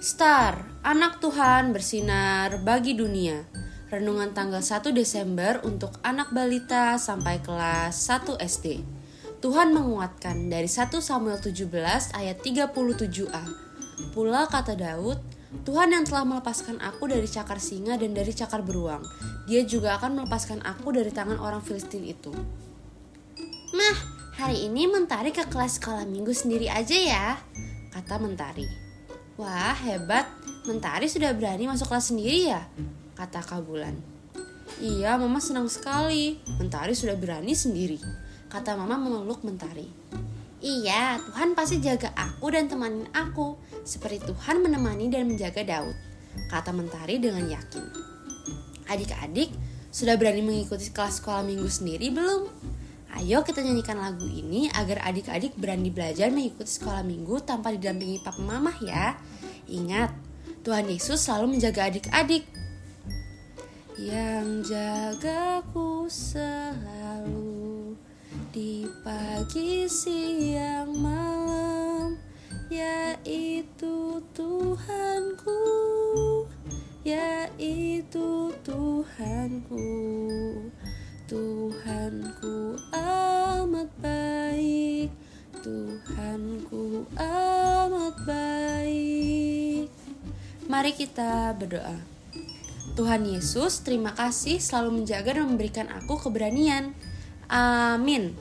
Star, anak Tuhan bersinar bagi dunia. Renungan tanggal 1 Desember untuk anak balita sampai kelas 1 SD. Tuhan menguatkan dari 1 Samuel 17 ayat 37a. Pula kata Daud, Tuhan yang telah melepaskan aku dari cakar singa dan dari cakar beruang. Dia juga akan melepaskan aku dari tangan orang Filistin itu. Mah, hari ini Mentari ke kelas sekolah minggu sendiri aja ya, kata Mentari. Wah, hebat. Mentari sudah berani masuk kelas sendiri ya? Kata Kabulan. Iya, Mama senang sekali. Mentari sudah berani sendiri. Kata Mama memeluk Mentari. Iya, Tuhan pasti jaga aku dan temanin aku, seperti Tuhan menemani dan menjaga Daud, kata Mentari dengan yakin. Adik-adik, sudah berani mengikuti kelas sekolah minggu sendiri belum? Ayo kita nyanyikan lagu ini agar adik-adik berani belajar mengikuti sekolah minggu tanpa didampingi papa mamah ya. Ingat, Tuhan Yesus selalu menjaga adik-adik. Yang jagaku selalu di pagi, siang, malam Yaitu Tuhanku Yaitu Tuhanku Tuhanku Tuhanku amat baik Mari kita berdoa Tuhan Yesus, terima kasih selalu menjaga dan memberikan aku keberanian. Amin.